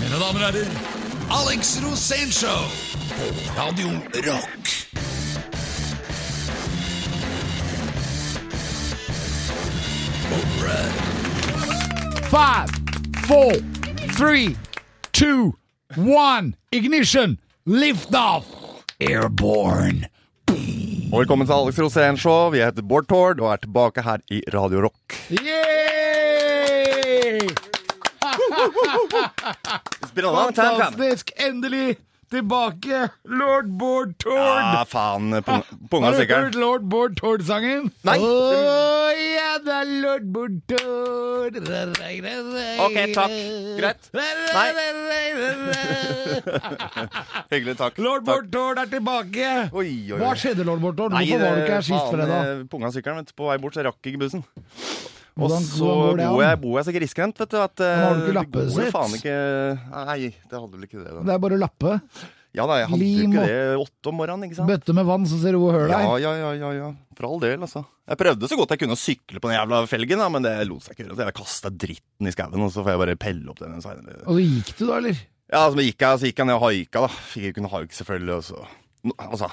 Mine damer og herrer, Alex Rosénshow på Radio Rock. Five, four, three, two, one. Ignition. Lift off. Airborne. Og velkommen til Alex Rosén Show. Vi heter Bård Tord og er tilbake her i Radio Rock. Yay! Fantastisk. Endelig tilbake. Lord Bård Tord. Ja, faen. Punga sikkert. Har du hørt Lord Bård Tord-sangen? Nei. Å, ja, det er Lord Bård Tord. Ok, takk. Greit. Hyggelig, takk. Lord. Bård Tord er tilbake. Oi, oi, oi. Hva skjedde, Lord Bård Tord? Hvorfor var du ikke her sist fredag? eh, Punga sykkelen, vet du. På vei bort, så rakk ikke bussen. Og så bor jeg, bor jeg så grisgrendt, vet du. At, eh, Men har du ikke lappet lappesett? ikke Nei, det hadde vel ikke det. Da. Det er bare å lappe. Ja da, jeg hadde jo ikke det åtte om morgenen, ikke sant? Bøtte med vann, så ser du hvor hølet Ja, er. ja, ja, ja, ja. For all del, altså. Jeg prøvde så godt jeg kunne å sykle på den jævla felgen, da, men det lot seg ikke gjøre. Så jeg kasta dritten i skauen, og så får jeg bare pelle opp den seinere. Og så gikk du, da, eller? Ja, så gikk jeg, så gikk jeg ned og haika, da. Fikk ikke kunne haik, selvfølgelig, og så Altså.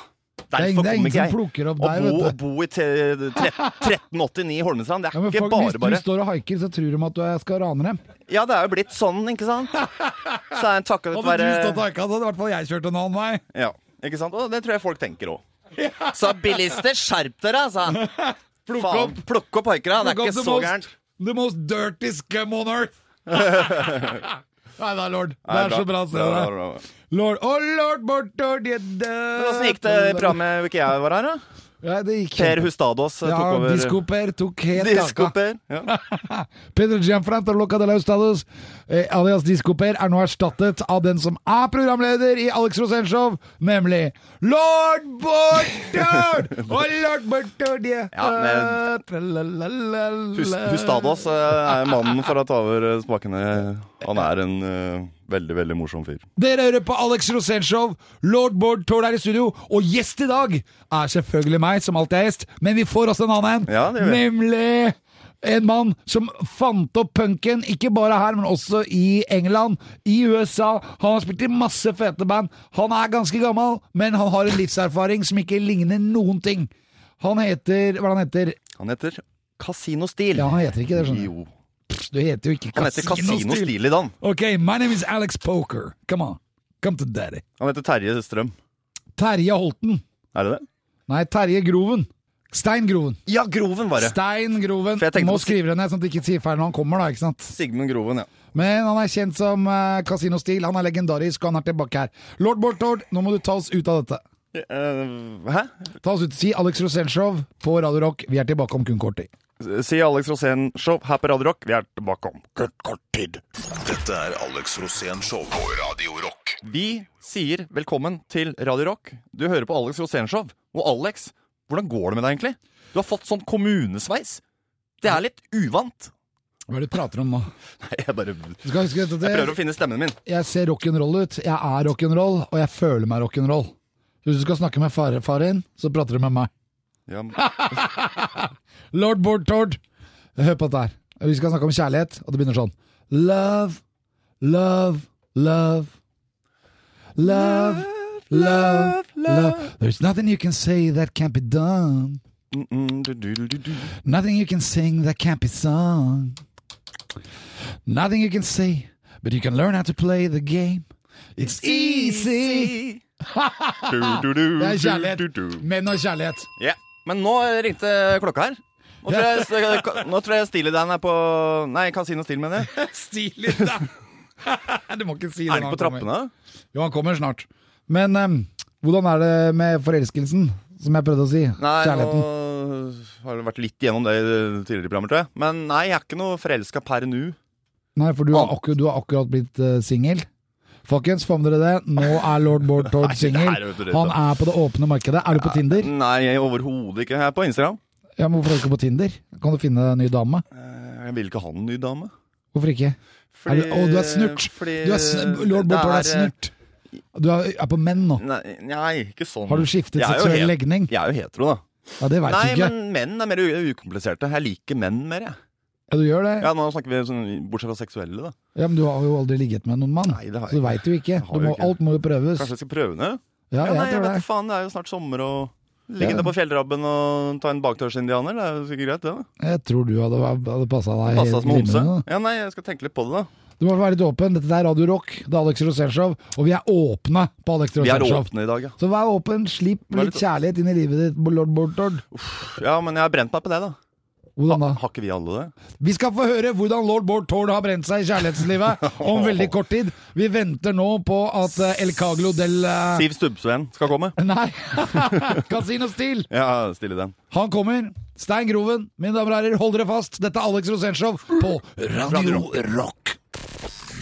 Er, Derfor det er ingen som plukker opp Å deg, bo, å vet du. bo i 1389 i Holmestrand, det er Ja, men ikke folk, bare hvis du står og haiker, så tror de at du skal rane dem. Ja, det er jo blitt sånn, ikke sant? Så er en takket være haika, så hadde i hvert fall jeg kjørt en annen vei. Ja, ikke sant? Og det tror jeg folk tenker òg. Så bilister, skjerp dere, altså! Plukk Faen, opp, plukk opp haikere, det er ikke så gærent. the most dirty scum on earth. Nei da, lord. Det er så bra å se deg. Lord, oh lord, Men Åssen gikk det i programmet hvor ikke jeg var her, da? Ja, Per Hustados Ja, tok over. Disko-Per tok helt Disco kaka. Per. Ja. Pedro Gianfranto Loca de la Hustados, eh, alias Disko-Per, er nå erstattet av den som er programleder i Alex Rosénshow, nemlig lord Bård Og lord Bård ja. Men- Hustados eh, er mannen for å ta over eh, spakene. Han er en eh, veldig, veldig morsom fyr. Dere hører på Alex Rosénshow. Lord Bård Tord er i studio, og gjest i dag er selvfølgelig meg, som alltid er gjest, men vi får også en annen en. Ja. Nemlig en mann som fant opp punken, ikke bare her, men også i England, i USA. Han har spilt i masse fete band. Han er ganske gammel, men han har en livserfaring som ikke ligner noen ting. Han heter Hva er det han heter? Han heter Casino Stil. Ja, han heter ikke det, skjønner du. Du heter jo ikke Han heter Casino Casino Stil. Stil i dag. Ok, my name is Alex Poker. Come on. Come to daddy. Han heter Terje Strøm. Terje Holten. Er det det? Nei, Terje Groven. Stein Groven. Ja, Groven var det. Stein Groven. Må på- skrive det ned, sånn at du ikke sier feil når han kommer, da. ikke sant? Sigmund Groven, ja. Men han er kjent som uh, Casino Steel. Han er legendarisk, og han er tilbake her. Lord Bortord, nå må du ta oss ut av dette. Uh, hæ? Ta oss ut. Si Alex Rosenshov på Radio Rock. Vi er tilbake om kun kort tid. Si Alex Rosén Show her på Radio Rock. Vi er tilbake om kort, kort tid. Dette er Alex Rosén Show på Radio Rock. Vi sier velkommen til Radio Rock. Du hører på Alex Rosén Show. Og Alex, hvordan går det med deg egentlig? Du har fått sånn kommunesveis. Det er litt uvant. Hva er det du prater om nå? Nei, jeg bare skal huske at Jeg prøver å finne stemmen min. jeg ser rock'n'roll ut. Jeg er rock'n'roll, og jeg føler meg rock'n'roll. Hvis du skal snakke med far, faren, så prater du med meg. Ja, Lord Bortord. Tord. Hør på dette her. Vi skal snakke om kjærlighet, og det begynner sånn. Love, love, love. Love, love, love. There's nothing you can say that can't be done. Nothing you can sing that can't be sung. Nothing you can say, but you can learn how to play the game. It's easy. Det er kjærlighet. Menn og kjærlighet. Ja. Men nå ringte klokka her. Nå tror jeg, nå tror jeg Steely Dan er på Nei, Casino Steel, mener jeg. Steely Dan! du må ikke si det. Er han på kommer. trappene? Jo, han kommer snart. Men um, hvordan er det med forelskelsen, som jeg prøvde å si? Nei, Kjærligheten. nå har det vært litt gjennom det i tidligere programmer, tror jeg. Men nei, jeg er ikke noe forelska per nå. Nei, for du har, akkur du har akkurat blitt uh, singel. Folkens, få med dere det. Nå er lord Bård Tord singel. Han er på det åpne markedet. Er du på Tinder? Nei, jeg er overhodet ikke. Jeg er på Instagram. Ja, men Hvorfor er du ikke på Tinder? Kan du finne en ny dame? Eh, Jeg vil ikke ha en ny dame. Hvorfor ikke? Er du, å, du er snurt! fordi Du er sn lord Bård Tord er er, snurt. Du er, er på menn nå. Nei, nei, ikke sånn. Har du skiftet seksuell legning? Jeg er jo hetero, da. Ja, Det vet Nei, ikke. men menn er mer ukompliserte. Jeg liker menn mer, jeg. Ja, du gjør det? Ja, nå snakker vi sånn, bortsett fra seksuelle, da. Ja, Men du har jo aldri ligget med noen mann. Nei, det har jeg så du veit jo ikke. Du må, ikke. alt må jo prøves. Kanskje jeg skal prøve det? Ja, nei, jeg jeg vet ikke faen, det er jo snart sommer og Ligge Ja. på fjellrabben og ta en baktørsindianer, det er jo sikkert greit, det. da Jeg tror du hadde, hadde passa deg Passa som homse. Ja, nei, jeg skal tenke litt på det, da. Du må være litt åpen. Dette er Radio Rock, det er Alex Rosenshov, og vi er åpne på Alex dag, ja. Så vær åpen, slipp litt- kjærlighet inn i livet ditt, lord Bortord. Ja, men jeg har brent meg på det, da. Hvordan da? Har ikke vi alle det? Vi skal få høre hvordan lord Bård Tord har brent seg i kjærlighetslivet om veldig kort tid. Vi venter nå på at eh, El Caglo del uh... Siv Stubbsveen skal komme. Nei, Casino Steel. Ja, stille den. Han kommer. Stein Groven, mine damer og herrer, hold dere fast. Dette er Alex Rosenshov på Radio Rock.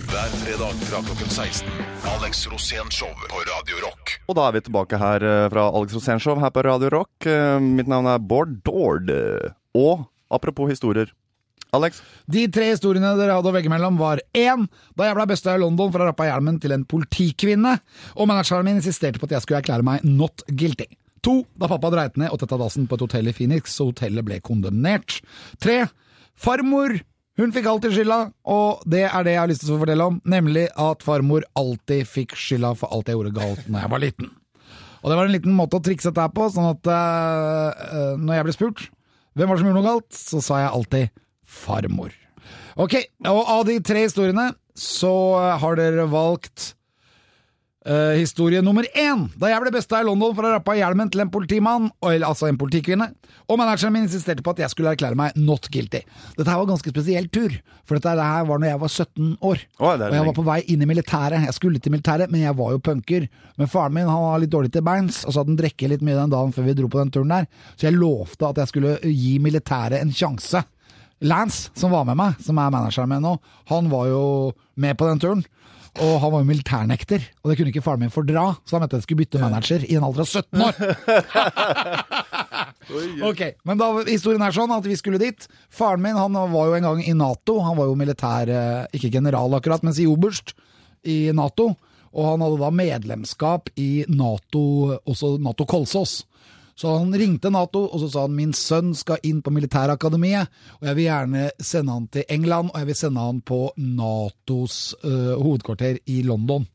Hver fredag fra klokken 16. Alex Rosén Show på Radio Rock. Og da er vi tilbake her eh, fra Alex Rosénshow her på Radio Rock. Mitt navn er Bård Dord. Og apropos historier. Alex, De tre historiene dere hadde å velge mellom, var én da jeg ble busta i London for å ha rappa hjelmen til en politikvinne, og manageren min insisterte på at jeg skulle erklære meg not guilty. To da pappa dreit ned og tetta dassen på et hotell i Phoenix, så hotellet ble kondemnert. Tre farmor. Hun fikk alltid skylda, og det er det jeg har lyst til å fortelle om, nemlig at farmor alltid fikk skylda for alt jeg gjorde galt når jeg var liten. Og det var en liten måte å trikse dette på, sånn at eh, når jeg ble spurt hvem var det som gjorde noe galt, så sa jeg alltid farmor. Ok, og av de tre historiene så har dere valgt eh, historie nummer én. Da jeg ble besta i London for å rappe hjelmen til en politimann, altså en politikvinne, og manageren min insisterte på at jeg skulle erklære meg not guilty. Dette her var en ganske spesiell tur, for dette her var når jeg var 17 år. Oh, og jeg var på vei inn i militæret. Jeg skulle til militæret, men jeg var jo punker. Men faren min han var litt dårlig til beins, og så hadde han drukket litt mye den dagen før vi dro på den turen der. Så jeg lovte at jeg skulle gi militæret en sjanse. Lance, som var med meg, som er manageren min nå, han var jo med på den turen. Og han var jo militærnekter, og det kunne ikke faren min fordra, så han mente jeg skulle bytte manager i en alder av 17 år. Ok, men da, historien er sånn at vi skulle dit. Faren min han var jo en gang i Nato. Han var jo militær, eh, ikke general akkurat, men si oberst i Nato. Og han hadde da medlemskap i Nato, også Nato Kolsås. Så han ringte Nato og så sa han min sønn skal inn på militærakademiet, og jeg vil gjerne sende han til England, og jeg vil sende han på Natos uh, hovedkvarter i London.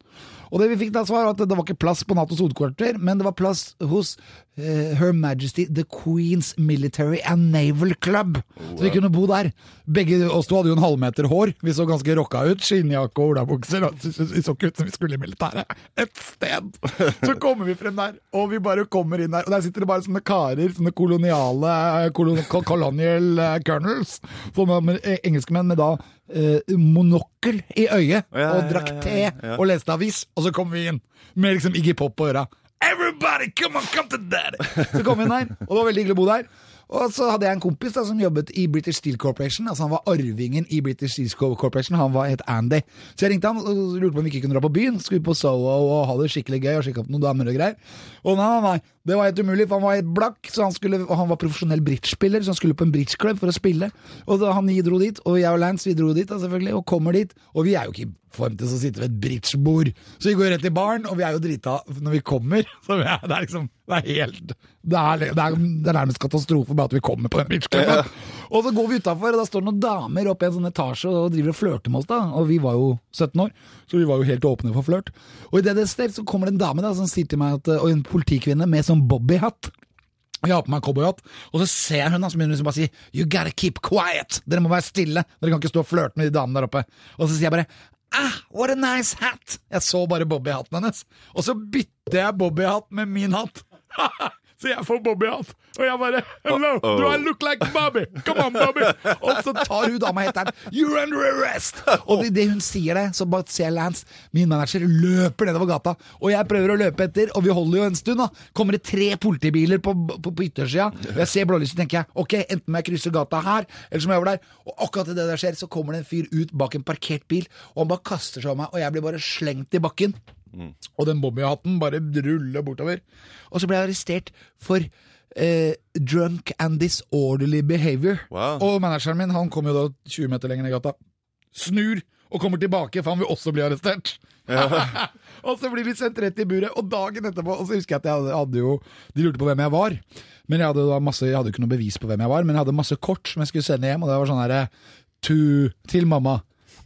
Og det vi fikk da svar var at det var ikke plass på Natos hovedkvarter, men det var plass hos uh, Her Majesty The Queen's Military and Naval Club. Så vi kunne bo der. Begge oss to hadde jo en halvmeter hår. Vi så ganske rocka ut. Skinnjakke og olabukser. Vi så ikke ut som vi skulle i militæret. Et sted! Så kommer vi frem der, og vi bare kommer inn der. Og der sitter det bare sånne karer, sånne koloniale kolon, colonial eh, colonels. Sånne eh, engelskmenn med da monokkel i øyet og drakk te og leste avis, og så kom vi inn med liksom Iggy Pop på øra. Everybody, come on, come to daddy! Så kom vi inn her, og det var veldig hyggelig å bo der. Og så hadde jeg en kompis da som jobbet i British Steel Corporation. Altså Han var arvingen i British Steel Corporation. Han var het Andy. Så jeg ringte han og lurte på om vi ikke kunne dra på byen. Skulle på Soho og ha det skikkelig gøy og sjekke opp noen damer og greier. Og nei, nei, nei. Det var helt umulig, for han var helt blakk. Så han, skulle, han var profesjonell bridgespiller, så han skulle på en bridgeklubb for å spille. Og da han dro dit, og jeg og Lance vi dro dit da selvfølgelig, og kommer dit. Og vi er jo ikke form til å sitte ved et bridgebord. Så vi går rett i baren, og vi er jo drita når vi kommer. Så vi er, det er liksom Det er helt Det er, det er, det er nærmest katastrofe bare at vi kommer på den bridgeklubben. Og så går vi utafor, og da står noen damer oppe i en sånn etasje og driver og flørter med oss. da Og vi var jo 17 år, så vi var jo helt åpne for flørt. Og i det det sted så kommer det en dame da som sier til meg at Og en politikvinne med sånn bobbyhatt. Og jeg har på meg cowboyhatt, og så ser jeg hun da, som begynner liksom bare å si You gotta keep quiet! Dere må være stille! Dere kan ikke stå og flørte med de damene der oppe. Og så sier jeg bare Ah, what a nice hat! Jeg så bare Bobby-hatten hennes. Og så bytter jeg Bobby-hatt med min hatt. så jeg får Bobby av Og jeg bare Hello, do I look like Bobby? Come on, Bobby! Og så tar hun dama helt der. You're under arrest! Og idet hun sier det, så bare ser Lance, min manager, løper nedover gata. Og jeg prøver å løpe etter, og vi holder jo en stund, da. Kommer det tre politibiler på, på, på yttersida, og jeg ser blålyset, tenker jeg ok, enten må jeg krysse gata her, eller så må jeg over der. Og akkurat idet det der skjer, så kommer det en fyr ut bak en parkert bil, og han bare kaster seg over meg, og jeg blir bare slengt i bakken. Og den bobbyhatten bare ruller bortover. Og så ble jeg arrestert for eh, drunk and disorderly behavior. Wow. Og manageren min han kom jo da 20 meter lenger ned gata. Snur og kommer tilbake, for han vil også bli arrestert. og så blir vi sendt rett i buret, og dagen etterpå Og så husker jeg at jeg hadde, hadde jo De lurte på hvem jeg var. Men jeg hadde, da masse, jeg hadde ikke noe bevis på hvem jeg var, men jeg hadde masse kort som jeg skulle sende hjem, og det var sånn herre Til mamma.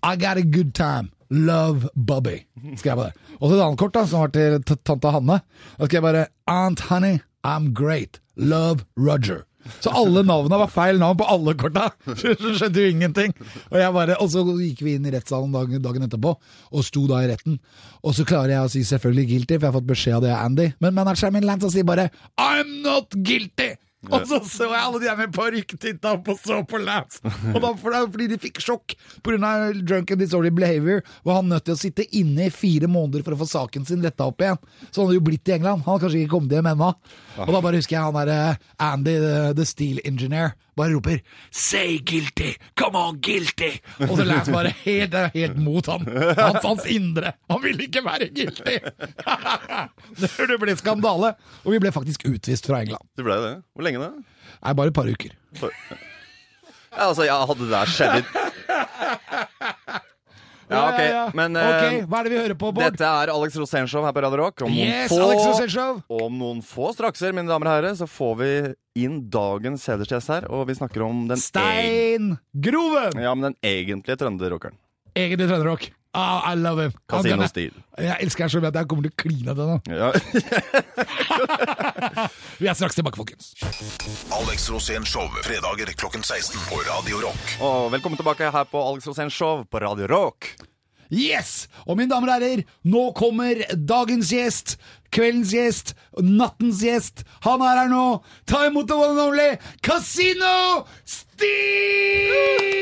I got a good time. Love Bobby. Skrev jeg på det. Og så et annet kort da, som var til tante Hanne. Da skrev jeg bare Aunt Honey, I'm great. Love Roger. Så alle navnene var feil navn på alle korta! Så skjønte jo ingenting. Og, bare, og så gikk vi inn i rettssalen dagen, dagen etterpå, og sto da i retten. Og så klarer jeg å si selvfølgelig guilty, for jeg har fått beskjed av det av Andy. Men manageren min Lance sier bare I'm not guilty! Og så så jeg alle de der med parykk titta opp og så på Lance. Og da, for, fordi de fikk sjokk pga. drunk and disorderly behavior, var han nødt til å sitte inne i fire måneder for å få saken sin letta opp igjen. Så han hadde jo blitt i England. Han hadde kanskje ikke kommet hjem ennå. Og da bare husker jeg han derre Andy, the, the steel engineer, bare roper 'Say guilty! Come on, guilty!' Og så Lance bare helt, helt mot han. Hans, hans indre. Han ville ikke være guilty! det ble skandale. Og vi ble faktisk utvist fra England. Det ble det. Hvor lenge da? Nei, bare et par uker. Ja, altså, jeg hadde det der skjedd i Ja, ok, men eh, Ok, Hva er det vi hører på, Bård? Dette er Alex Rosénshow her på Radio Rock. Om noen Yes, få, Alex Rosenshov! Om noen få strakser, mine damer og herrer, så får vi inn dagens hedersgjest her, og vi snakker om den Stein Groven! Ja, men den egentlige trønderrockeren. Egentlig trønderrock. Ah, I love him. Jeg elsker deg så mye at jeg kommer til å kline deg nå. Ja. Vi er straks tilbake, folkens. Alex Rosén Show, fredager klokken 16 på Radio Rock. og velkommen tilbake her på Alex Rosénshow på Radio Rock. Yes! Og mine damer og herrer, nå kommer dagens gjest, kveldens gjest, nattens gjest. Han er her nå. Ta imot the one and only Casino Steve!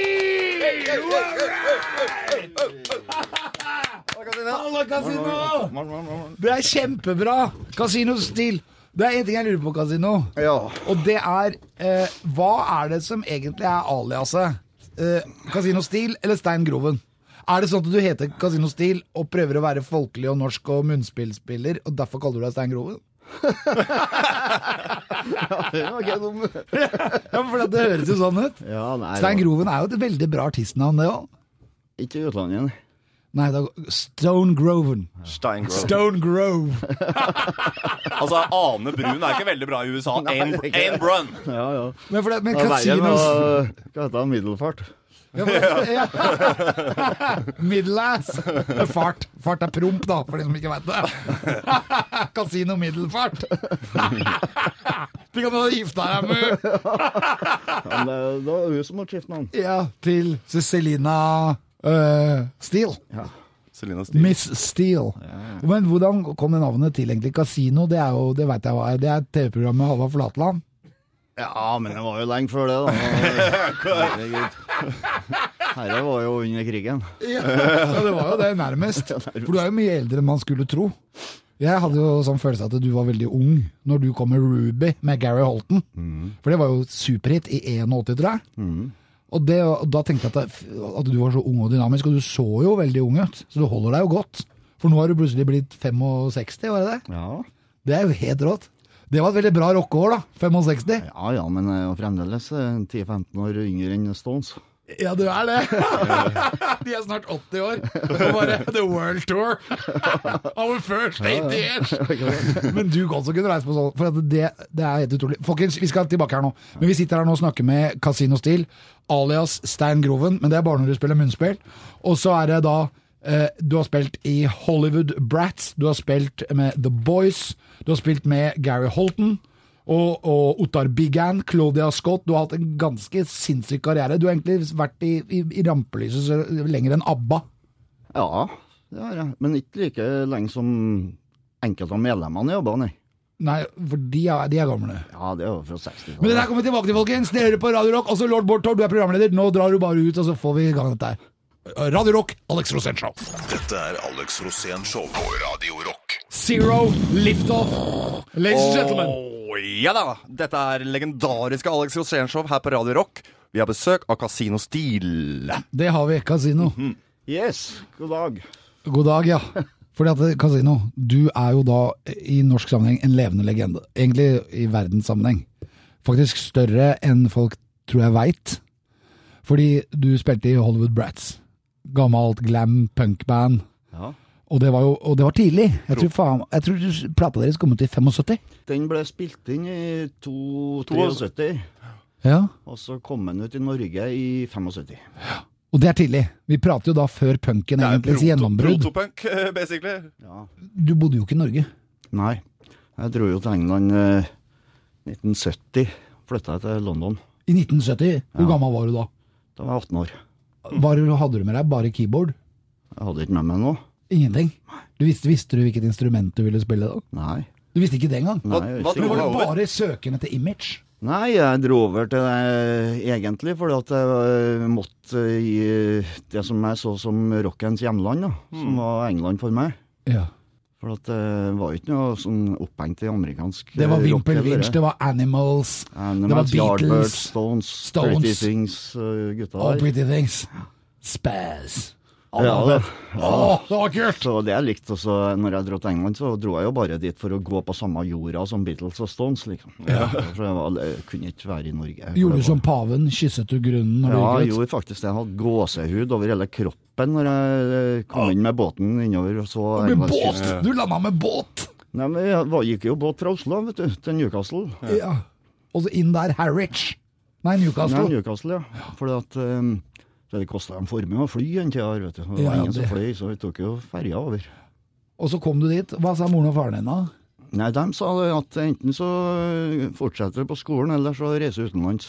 Halla, Casino! Det er kjempebra. Casino Steel. Det er én ting jeg lurer på, Casino. Ja. Og det er eh, Hva er det som egentlig er aliaset? Eh, Casino Steel eller Stein Groven? Er det sånn at du heter Casino Steel og prøver å være folkelig og norsk og munnspillspiller, og derfor kaller du deg Stein Groven? Det var ikke dum. Ja, for det høres jo sånn ut. Ja, nei, Stein Groven er jo et veldig bra artistnavn, det òg. Ikke i utlandet. Nei, da, Stone Groven. Steingrove. Stone Grove. Altså, Ane Brun er ikke veldig bra i USA. Nei, det. Brun. Ja, ja. Men, for det, men Casino Hva heter han? Middelfart. Ja, ja. Middelass. Fart. Fart er promp, da, for de som ikke veit det. Kasino middelfart. Du kan ha gifta deg med Men det, var hun som måtte skifte navn. Ja, til Celina uh, Steele. Selina Stil. Miss Steele. Men hvordan kom det navnet til, egentlig? Casino, det er jo, det vet jeg hva er. Det er TV-programmet Halvard Flatland. Ja, men det var jo lenge før det, da. Herregud. Herre var jo under krigen. Ja, det var jo det, nærmest. For du er jo mye eldre enn man skulle tro. Jeg hadde jo sånn følelse at du var veldig ung når du kom med Ruby med Gary Holton. For det var jo superhit i 81, tror jeg. Og, det, og da tenkte jeg at, det, at du var så ung og dynamisk, og du så jo veldig ung ut. Så du holder deg jo godt. For nå har du plutselig blitt 65, var det det? Ja. Det er jo helt rått. Det var et veldig bra rockeår, da. 65. ja ja, men jeg er fremdeles eh, 10-15 år yngre enn Stones. Ja, du er det. De er snart 80 år. Og bare The World Tour. Our first 80 years. Men du også kunne reise på sånn, for det, det er helt utrolig. Folkens, vi skal tilbake her nå. Men vi sitter her nå og snakker med Casino Steel, alias Stein Groven. Men det er bare når du spiller munnspill. Og så er det da eh, Du har spilt i Hollywood Brats, du har spilt med The Boys, du har spilt med Gary Holton. Og, og Ottar Biggan, Claudia Scott. Du har hatt en ganske sinnssyk karriere. Du har egentlig vært i, i, i rampelyset lenger enn ABBA. Ja, det har jeg. Men ikke like lenge som enkelte av medlemmene jobba, nei. Nei, for de er, de er gamle. Ja, det er jo fra 60 Men det der kommer vi tilbake til, folkens. Dere hører på Radio Rock. Også lord Bård Tord, du er programleder. Nå drar du bare ut, og så får vi i gang dette her. Radio Rock, Alex Rosén Show. Dette er Alex Rosén Show på Radio Rock. Zero liftoff. Ladies and gentlemen. Å, ja da! Dette er legendariske Alex Rosén Show her på Radio Rock. Vi har besøk av Casino Steel. Det har vi. Casino. Yes, god dag. God dag, ja. Fordi at Casino, du er jo da i norsk sammenheng en levende legende. Egentlig i verdenssammenheng. Faktisk større enn folk tror jeg veit. Fordi du spilte i Hollywood Brats. Gammelt glam punkband. Ja. Og det var jo og det var tidlig. Jeg tror, faen, jeg tror plata deres kom ut i 75. Den ble spilt inn i to- To- 73, Ja. og så kom den ut i Norge i 75. Og det er tidlig. Vi prater jo da før punken egentlig proto, gjennombrudd. protopunk, eh, basically. Ja. Du bodde jo ikke i Norge. Nei, jeg dro jo til England eh, 1970. Flytta jeg til London. I 1970. Hvor Ja. gammel var du da? Da var jeg 18 år. Hva hadde du med deg? Bare keyboard? Jeg hadde ikke med meg noe. Ingenting? Du visste, visste du hvilket instrument du ville spille da? Nei. Du visste ikke det engang? Hva- hva Du var bare søkende til image. Nei, jeg dro over til det egentlig fordi at jeg eh, måtte i det som jeg så som rockens hjemland, da, som var England for meg. Ja. For at det var ikke noe sånn opphengt i amerikansk Det var eh, Wimpel Winch, det var Animals, Animals, det var Beatles, Stones, Stones, Pretty Things, uh, gutta All der. Pretty Things, Spaz. Ja, det, Åh, det var kult! så det jeg likte også når jeg dro til England, så dro jeg jo bare dit for å gå på samme jorda som Beatles og Stones, liksom. For jeg, var, jeg kunne ikke være i Norge. Gjorde du som paven, kysset du grunnen når Ja, jeg gjorde faktisk det. Jeg hadde gåsehud over hele kroppen når jeg kom inn med båten innover og så Med båt! Du landa med båt! Nei, men jeg gikk jo båt fra Oslo, vet du, til Newcastle. Ja. Og så inn der, Harwich. Nei, Newcastle. Nei, Newcastle. Newcastle, ja. Fordi at um, det kosta en formue å fly en tid her, vet du. Det var Ja, ingen som fløy, så vi tok jo ferja over. Og så kom du dit. Hva sa moren og faren din da? Nei, de sa at enten så fortsetter du på skolen, eller så reiser du utenlands.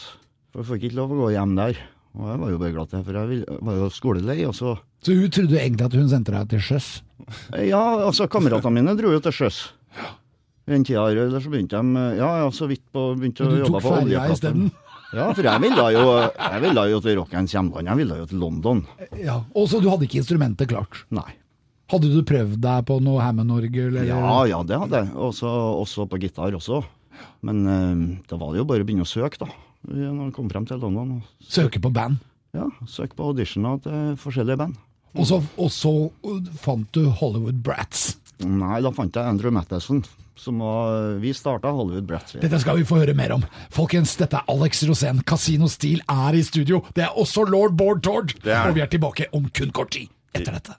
For jeg fikk ikke lov å gå hjem der. Og jeg var jo bare glad til for jeg var jo skolelei. Og så Så hun trodde egentlig at hun sendte deg til sjøs? Ja, altså kameratene mine dro jo til sjøs. En tid her, eller så begynte de Ja, ja, så vidt på begynte å jobbe på ferja oljeplattform. isteden? Ja, for jeg ville jo, jeg ville jo til rockens hjemland. Jeg ville jo til London. Ja. Og så du hadde ikke instrumentet klart? Nei. Hadde du prøvd deg på noe Hammond-orgel? eller- Ja, ja, det hadde jeg. Også, også på gitar også. Men uh, da var det jo bare å begynne å søke, da. Når man kom frem til London. Søke på band? Ja, søke på auditioner til forskjellige band. Og så, og så fant du Hollywood Brats. Nei, da fant jeg Andrew Matheson. Som var, vi starta Hollywood Brats. Dette skal vi få høre mer om. Folkens, dette er Alex Rosén. Casino Steel er i studio. Det er også lord Bård Tord. Er Og vi er tilbake om kun kort tid etter dette.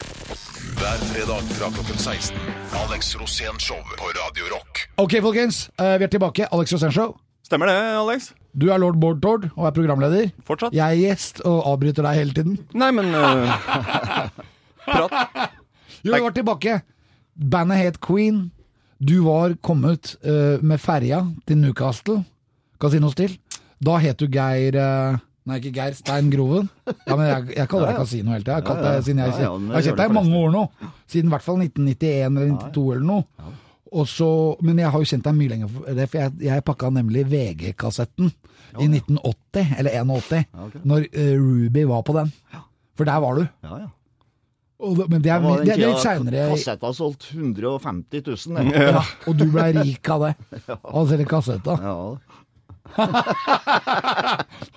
Hver fredag fra klokken 16. Alex Rosén Show på Radio Rock. Ok, folkens. eh, Vi er tilbake. Alex Rosén Show. Stemmer det, Alex? Du er lord Bård Tord og er programleder. Fortsatt? Jeg er gjest og avbryter deg hele tiden. Nei, men uh... Prat. Jo, vi var tilbake. Bandet het Queen. Du var kommet uh, med ferja til Newcastle, Casino Steel. Da het du Geir uh, Nei, ikke Geir. Stein Groven. Ja, men jeg, jeg kaller deg Casino hele tida. Jeg, jeg, Ja, ja, jeg, jeg har kjent deg i mange år nå. Siden i hvert fall 1991 eller 92 eller noe. Og så, men jeg har jo kjent deg mye lenger, for jeg, jeg pakka nemlig VG-kassetten i 1980, eller 81, når uh, Ruby var på den. For der var du. Ja, ja. Og men det er, Det det, det er litt seinere. Kassetta solgt 150 000. Ja. Ja, og du ble rik av det. Av selve kassetta. Ja,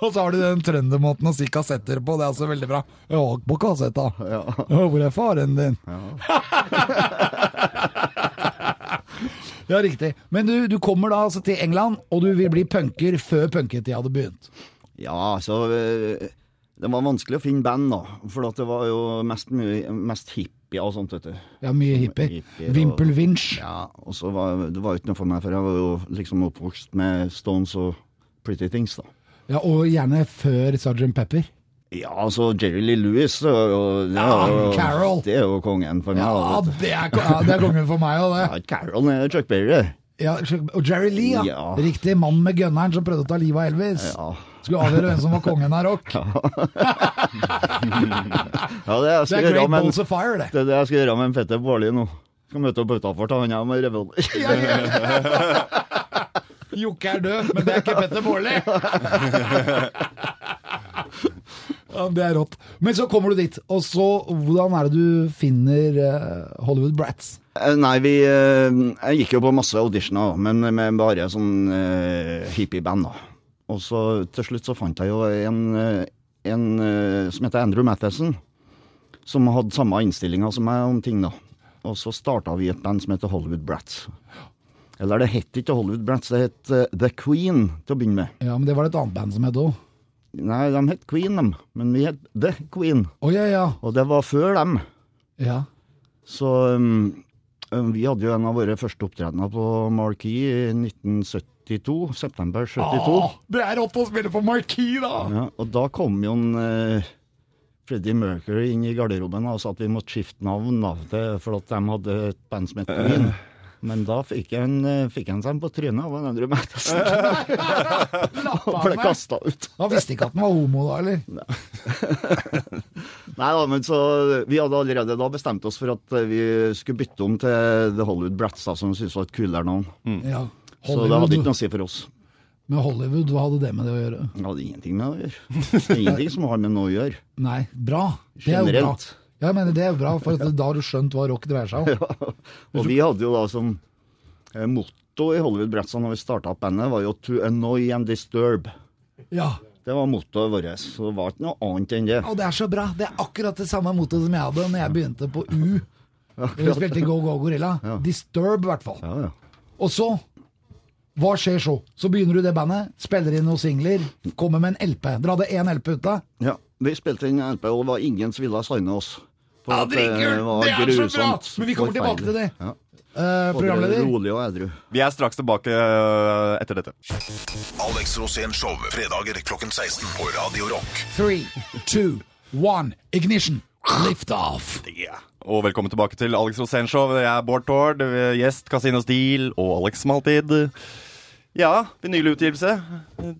Og så har du den trøndermåten å si kassetter på, det er også veldig bra. Ja, på kassetta. ja. Ja, hvor er faren din? Ja, riktig. Men du, du kommer da altså til England, og du vil bli punker før punketida hadde begynt. ja, så eh, Det var vanskelig å finne band, da. For det var jo mest, mye- mest hippie og sånt, vet du. Ja, mye hippie. Hippie Wimpel Ja, og så var det var ikke noe for meg, for jeg var jo liksom oppvokst med Stones og Pretty Things, da. Ja, og gjerne før Sgt. Pepper. Ja, altså Jerry Lee Lewis det er jo, det er Ja, jo, Carol. Det er jo kongen for meg. Ja, det er, det er kongen for meg òg, det. Ja, Carol er Chuck Berry. Ja, og Jerry Lee, ja. Ja. Riktig. Mannen med gunneren som prøvde å ta livet av Elvis. Ja. Skulle avgjøre hvem som var kongen av rock. ja, det jeg Det er Great med Balls of Fire, det. det er det jeg skal gjøre med en Petter Baarli nå. Skal møte opp utafor til han her med revolver. Ja, ja. Jokke er død, men det er ikke Petter Baarli. Ja, det er rått. Men så kommer du dit, og så hvordan er det du finner eh, Hollywood Brats? Eh, Nei, vi eh, Jeg gikk jo på masse auditioner, men med bare sånn uh, hippieband, da. Og så til slutt så fant jeg jo en, eh, en eh, som heter Andrew Matheson, som hadde samme innstillinga som meg om ting, da. Og så starta vi et band som heter Hollywood Brats. Eller det het ikke Hollywood Brats, det het eh, The Queen til å begynne med. Ja, men det var et annet band som het òg. Nei, de het Queen, dem. Men vi het The Queen. Oh, ja, ja. Og det var før dem. ja. Så um, um, vi hadde jo en av våre første opptredener på Marquee i 1972. September 72. Ah, det er rått å spille på Marquee, da! Ja, og da kom jo en uh, Freddie Mercury inn i garderoben og sa at vi måtte skifte navn da, for at de hadde et band som het Queen. Men da fikk han, eh, fikk han seg på trynet av en Andrew Matheson. og ble kasta ut. Han visste ikke at han var homo da, eller? Nei da, men så Vi hadde allerede da bestemt oss for at eh, vi skulle bytte om til The Hollywood Brats, da, som vi syntes var et kulere navn. Ja. Så det hadde ikke noe å si for oss. Men Hollywood, hva hadde det med det å gjøre? Det hadde ingenting med det å gjøre. Ingenting som har med noe å gjøre. Nei, bra. Det er jo bra. Ja, mener det er jo bra, for da har du skjønt hva rock dreier seg om. Og vi hadde jo da som eh, motto i Hollywood Bratsa når vi starta opp bandet, var jo 'to annoy and disturb'. Ja, Det var mottoet vårt. Så det var ikke noe annet enn det. og det er så bra. Det er akkurat det samme mottoet som jeg hadde når jeg begynte på U. Vi spilte Go Go Gorilla. Disturb, i hvert fall. Ja, ja. Og så hva skjer så? Så begynner du det bandet, spiller inn noen singler, kommer med en LP. Dere hadde én LP ute. ja. Vi spilte inn en LP, og det var ingen som ville signe oss. For Ja, at dritkult! var Det er så bra! Men vi kommer tilbake til det. Ja. Eh, programleder? rolig og edru. Vi er straks tilbake øh, etter dette. Alex Rosén Show fredager klokken 16 på Radio Rock. Three, two, one, ignition. Lift off. Og velkommen tilbake til Alex Rosén Show. Jeg er Bård Tord, gjest Casino Steel og Alex som alltid. Ja, vinylutgivelse.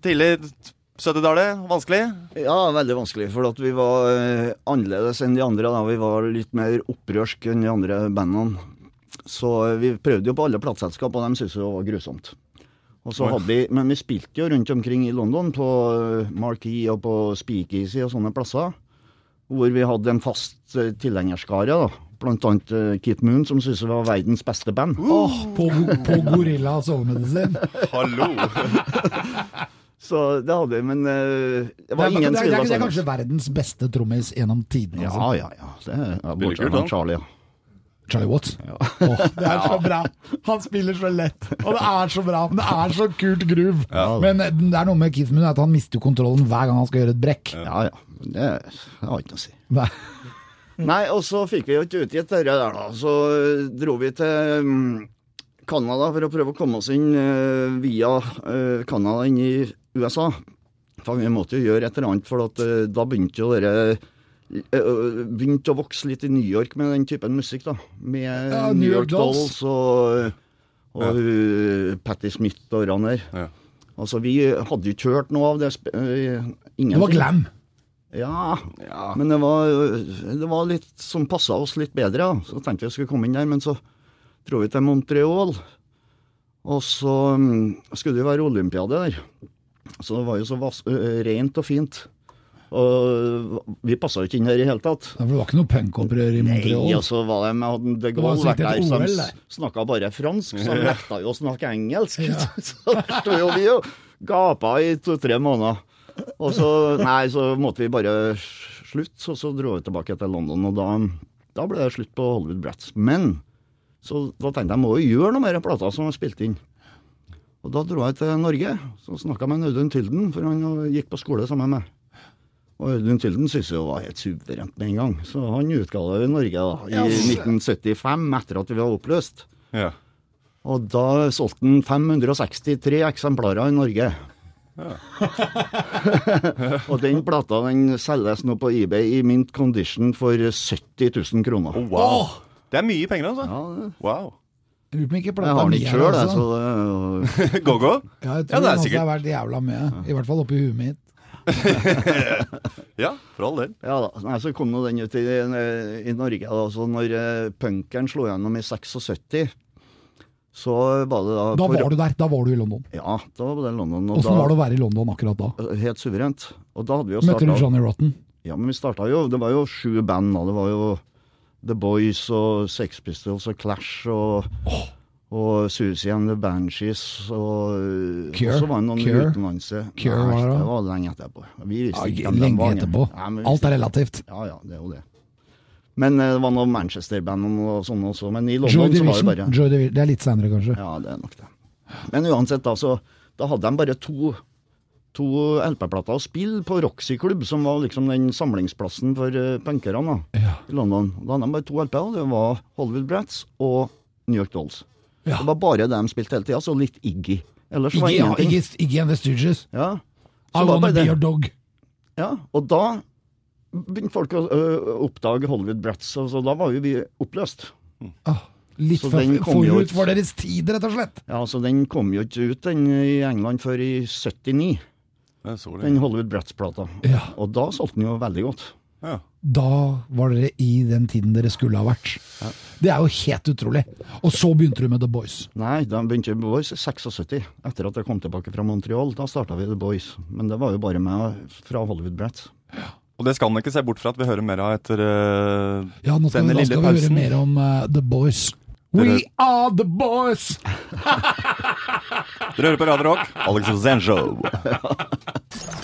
Tidlig 70-tallet. Vanskelig. Ja, veldig vanskelig, for at vi var eh, annerledes enn de andre. Da. Vi var litt mer opprørske enn de andre bandene. Så eh, vi prøvde jo på alle plateselskap, og de syntes det var grusomt. Og så hadde vi, Men vi spilte jo rundt omkring i London, på eh, Marquee og på Speakeasy og sånne plasser. Hvor vi hadde en fast eh, tilhengerskare, da. Annet eh, Keith Moon, som syntes det var verdens beste band. Åh, på, på Gorilla sovemedisin. Hallo! Så det hadde vi, men eh, det var ingen som det, det er kanskje verdens beste trommis gjennom tidene. Ja, Altså. ja, ja. Det er ja, bortsett fra. Charlie, ja. Charlie Watts. Åh, det er så bra. Han spiller så lett, og det er så bra. Men det er så kult groove. Men eh, det er noe med Keith Moon at han mister kontrollen hver gang han skal gjøre et brekk. Ja, ja. Det, det har ikke noe å si. Nei. Nei, og så fikk vi jo ikke utgitt det der, da. Så eh, dro vi til mm, Canada for å prøve å komme oss inn eh, via eh, Canada inn i USA. For vi måtte jo gjøre et eller annet, for at, da begynte jo dere Begynte å vokse litt i New York med den typen musikk, da. Med Ja, New, New York Dolls. Dolls og, og hun Patti Smith og Ranner. Ja. Altså, vi hadde jo ikke hørt noe av det. eh, Det var glam. Ja, men det var, det var litt som passa oss litt bedre. Da. Så tenkte vi vi skulle komme inn der, men så dro vi til Montreal. Og så mm, skulle det jo være olympiade der. Så det var jo så vas rent og fint. Og vi passa jo ikke inn her i det hele tatt. Det var ikke noe punkopprør i Montreal? Nei, og så var det med De Gaulle vært der, der. snakka bare fransk, så de nekta jo å snakke engelsk. Ja. Så der sto jo vi og gapa i to-tre måneder. Og så, nei, så måtte vi bare slutt, og så dro vi tilbake til London, og da, da ble det slutt på Hollywood Brats. Men så da tenkte jeg må jo gjøre noe mer plater som er spilt inn. Og da dro jeg til Norge, så snakka jeg med Audun Tylden, for han gikk på skole sammen med meg. Og Audun Tylden syntes det var helt suverent med en gang, så han utga det i Norge da, i Ja, 1975, etter at vi var oppløst. Ja. Og da solgte han 563 eksemplarer i Norge. og den plata den selges nå på eBay i mint condition for 70 000 kroner. Oh, wow. Det er mye penger, altså. Ja, det- Wow. Jeg lurer på om ikke plata er sjøl, det, jeg, så altså. det, Go-go? Ja, jeg Ja, tror det er den sikkert. har vært jævla med. I hvert fall oppi huet mitt. Ja, for all del. ja da. Nei, så kom nå den ut i, i Norge. Da, så når eh, punkeren slo gjennom i 76, så var det da Da på- var du der. Da var du i London. Ja, da var det London. Åssen var det å være i London akkurat da? Helt suverent. Og da hadde vi jo Møtte du Johnny Rotten? Ja, men vi starta jo Det var jo sju band, da. Det var jo The Boys og Sex Pistols og Clash og Og Susie and the Banshees og Cure? Og så var det noen Cure? utenlandse. Cure var det? det var lenge etterpå. Vi visste ikke lenge etterpå. Nei, Alt er relativt. Ja, ja, det er jo det. Men eh, det var noen Manchester-band og sånne også. Men i London så var det bare Joy Division. Det er litt seinere, kanskje. Ja, det er nok det. Men uansett, da, så Da hadde de bare to to LP-plater å spille på Roxy Club, som var liksom den samlingsplassen for uh, punkerne Ja. i London. Da hadde de bare to LP-er, det var Hollywood Brats og New York Dolls. Ja. Det var bare det de spilte hele tida, så litt Iggy. Ellers var ingenting. ja. Iggy, Iggy and the Stooges. Ja. I wanna be your dog. Ja, og da begynte folk å ø, oppdage Hollywood Brats, og så da var jo vi oppløst. Ah, litt Så for, den kom jo forut for deres tid, rett og slett. Ja, så den kom jo ikke ut den i England før i 79, det. den Hollywood Brats-plata. Ja. Og da solgte den jo veldig godt. Ja. Da var dere i den tiden dere skulle ha vært. Det er jo helt utrolig. Og så begynte du med The Boys. Nei, da begynte The Boys i 76, etter at jeg kom tilbake fra Montreal. Da starta vi The Boys. Men det var jo bare meg fra Hollywood Brats. Og det skal man ikke se bort fra at vi hører mer av etter uh, Ja, nå skal, Denne vi, lille skal vi høre mer om uh, The Boys. We are the boys! Dere hører på Radio Rock, Alex Rosén Show.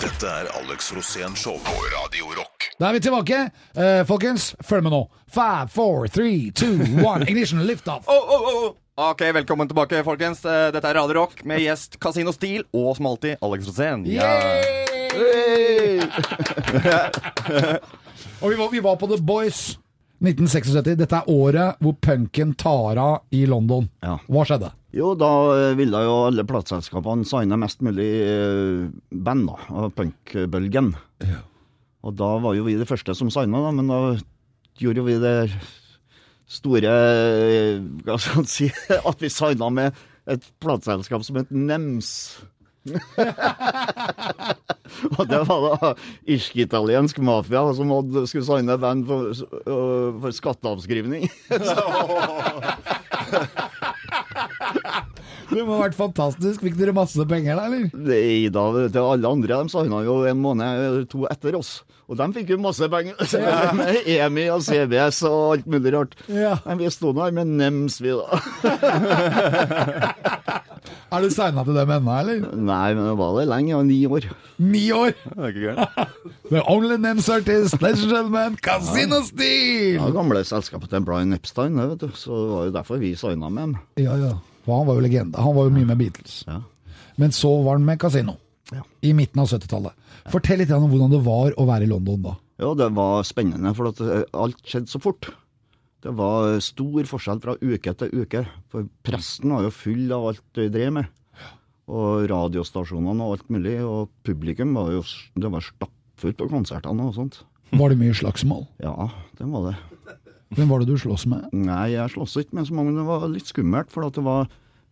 Dette er Alex Rosén Show på Radio Rock. Da er vi tilbake. Uh, folkens, følg med nå. Five, four, three, two, one. Ignition, lift off. Oh, oh, oh. Ok, velkommen tilbake, folkens. Dette er Radio Rock med gjest Casino Steel og som alltid Alex Rosén. Og vi var, vi var på The Boys 1976. Dette er året hvor punken tar av i London. Ja. Hva skjedde? Jo, da eh, ville jo alle plateselskapene signe mest mulig eh, band da, av punkbølgen. Og da var jo vi de første som signa, da, men da gjorde jo vi det store eh, Hva skal man si At vi signa med et plateselskap som het Nems. og det var da irsk-italiensk mafia som hadde, skulle signe band for, for skatteavskrivning. Det må ha vært fantastisk. Fikk dere masse penger da, eller? Nei da, til alle andre de savna jo en måned eller to etter oss. Og de fikk jo masse penger. Med EMI og CBS og alt mulig rart. Ja. Men vi sto her med Nems, vi da. Er du signa til dem ennå, eller? Nei, men det var det lenge, ja, ni år. Ni år! Det er ikke gærent. The only names artist, ladies and gentlemen, Casino Steel! Ja, gamle selskapet til Brian Epstein, vet du. Så det var jo derfor vi signa med dem. Ja, ja. For han var jo legende. Han var jo mye med Beatles. Ja. Men så var han med Casino. Ja. I midten av 70-tallet. Fortell litt om hvordan det var å være i London da. Ja, det var spennende, for at eh, alt skjedde så fort. Det var stor forskjell fra uke til uke, for presten var jo full av alt de drev med. Og radiostasjonene og alt mulig, og publikum var jo det var stappfullt på konsertene og sånt. Var det mye slagsmål? Ja, det var det. Hvem var det du sloss med? Nei, jeg slåss ikke med så mange, men det var litt skummelt, for at det var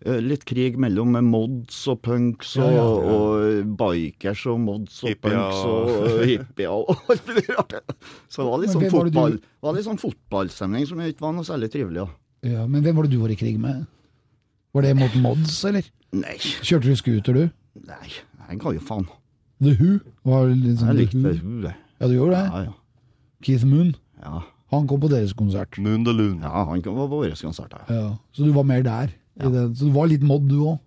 eh, litt krig mellom mods og punks og, Ja, ja. og bikers og mods og hippie, punks og- og eh, hippier og alt mulig rart. Så det var litt sånn fotball, var det du- var litt sånn fotballstemning som ikke var noe særlig trivelig. Ja. Ja, men hvem var det du var i krig med? Var det mot Mods, eller? Nei, Kjørte du scooter, du? nei, jeg ga jo faen. The Who? Var sånn Jeg The Who? det. Ja, du gjorde det? Ja, ja. Keith Moon? Ja, Han kom på deres konsert. Moon the Loon. ja han kom på våre konsert. Ja. Så du var mer der? I den. Så du var litt mod, du òg?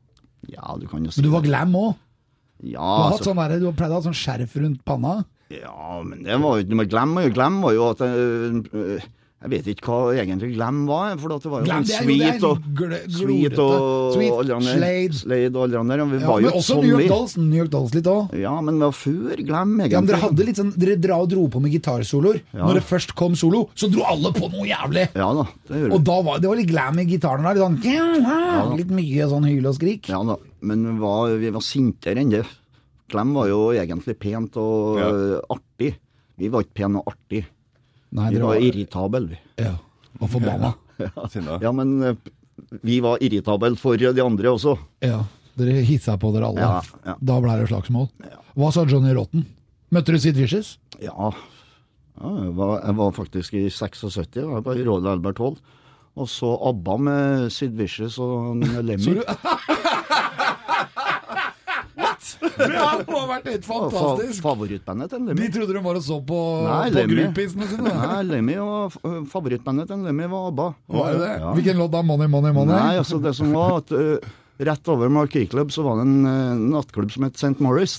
Ja, du kan jo si Men du var glam òg? Ja, Du altså, sånn der, du har pleid å ha sånn skjerf rundt panna? ja, men det var jo ikke noe glem. og Glem var jo at øh, øh, Jeg vet ikke hva egentlig glem var, for det var jo Glam, sånn sweet og Sweet og alle de. Slade. Slade og alle andre. Vi Ja, var men jo også sånn New York. Dolls, New York Dolls litt òg. Ja, men det var før glem, egentlig. Ja, men dere hadde litt sånn, dere dra og dro på med gitarsoloer. Ja. Når det først kom solo, så dro alle på noe jævlig. Ja da, det gjorde Og da var det var litt glam i gitaren der. Litt, sånn, litt mye sånn hyl og skrik. Ja da, men vi var, vi var sintere enn det. Glem var jo egentlig pent og Ja. øh, artig. Vi var ikke pene og artig. Nei, Vi var var irritable, vi. ja, og forbanna. Ja. Ja, men øh, vi var irritable for de andre også. Ja, dere hissa på dere alle. Ja, ja. Da ble det slagsmål. Hva sa Johnny Rotten? Møtte du Sid Vicious? Ja, ja jeg, var, jeg var faktisk i 76, jeg var i Royal Albert Hall. Og så ABBA med Sid Vicious og Lemmy. Du Det har vært helt fantastisk. fa favorittbandet til Lemmy. De trodde de var og så på, Nei, på groupiesene sine. Nei, Lemmy og favorittbandet til Lemmy var ABBA. Var det det? Ja. Hvilken låt da? Money, money, money? Nei, altså det som var at uh, rett over Marquee Club så var det en uh, nattklubb som het St. Morris,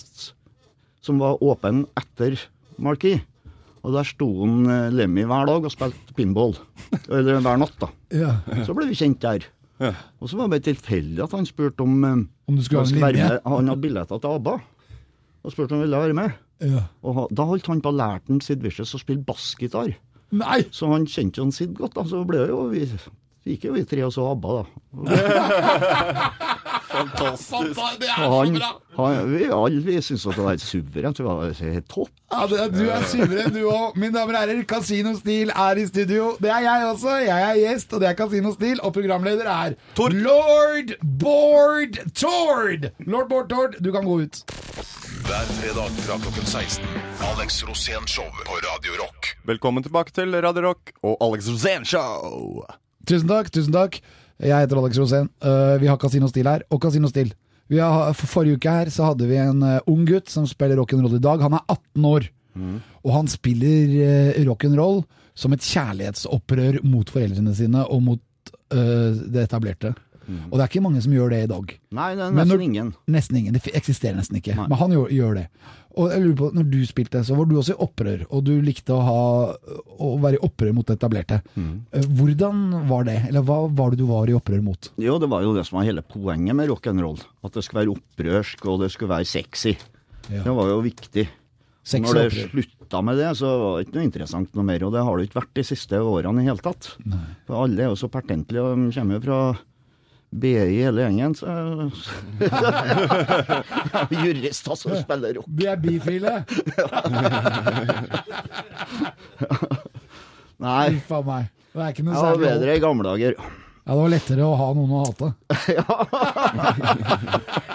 som var åpen etter Marquee. Og der sto en uh, Lemmy hver dag og spilte pinball. Eller hver natt, da. Ja. Så ble vi kjent der. Og så var det bare tilfeldig at han spurte om Om du skulle ha en linje? Han hadde billetter til ABBA. og spurte om han ville være med. Ja. Og da holdt han på å lære den Sid Vicious å spille bassgitar. Nei! Så han kjente jo Sid godt, da. Så ble jo vi gikk jo vi tre og så ABBA, da. Fantastisk. Det er Og så han, bra! han, vi alle vi syntes at det var suverent. Det var helt topp. Ja, det, du er suveren, du òg. Mine damer og herrer, Casino Stil er i studio. Det er jeg også. Jeg er gjest, og det er Casino Stil. Og programleder er Tord. Lord Bård Tord. Lord Bård Tord, du kan gå ut. Hver fredag fra klokken 16. Alex Rosén Show på Radio Rock. Velkommen tilbake til Radio Rock og Alex Rosén Show. Tusen takk, tusen takk. Jeg heter Alex Rosén. Uh, vi har Casino Stil her, og Casino Stil. Vi har, for forrige uke her så hadde vi en uh, ung gutt som spiller rock'n'roll i dag. Han er 18 år, og han spiller uh, rock'n'roll som et kjærlighetsopprør mot foreldrene sine og mot uh, det etablerte. Og det er ikke mange som gjør det i dag. Nei, det er nesten når- ingen. Nesten ingen. Det eksisterer nesten ikke. Nei. Men han gjør, gjør det. Og jeg lurer på, når du spilte, så var du også i opprør, og du likte å, ha, å være i opprør mot det etablerte. Mm. Hvordan var det? Eller hva var det du var i opprør mot? Jo, det var jo det som var hele poenget med rock'n'roll. At det skulle være opprørsk, og det skulle være sexy. Ja. Det var jo viktig. Sex Når det slutta med det, så var det ikke noe interessant noe mer. Og det har det ikke vært de siste årene i hele tatt. For alle er jo så pertentlige, og de kommer jo fra BI hele gjengen, så Jurister som spiller rock. Vi er bifile. Nei, Uff a meg. Det er ikke noe det var bedre i gamle dager. Ja, det var lettere å ha noen å hate.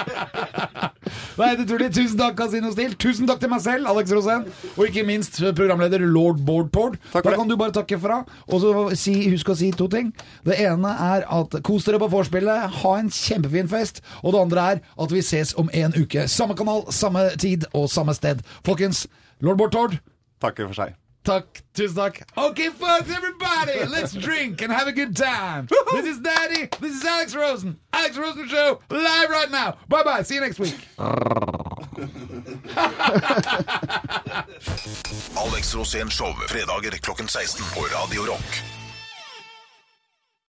Nei, det tror jeg. Tusen takk, Casino Stil. Tusen takk til meg selv, Alex Rosén. Og ikke minst programleder lord Bård Tord. Da kan du bare takke fra. Og så si, husk å si to ting. Det ene er at kos dere på vorspielet, ha en kjempefin fest. Og det andre er at vi ses om en uke. Samme kanal, samme tid og samme sted. Folkens, lord Bård Tord. Takker for seg. Takk. Tusen takk. Ok, folks, everybody, let's drink and have a good time. This is Daddy. This is Alex Rosen. Alex Rosen Show, live right now. Bye bye. See you next week. Alex Rosén Show fredager klokken 16 på Radio Rock.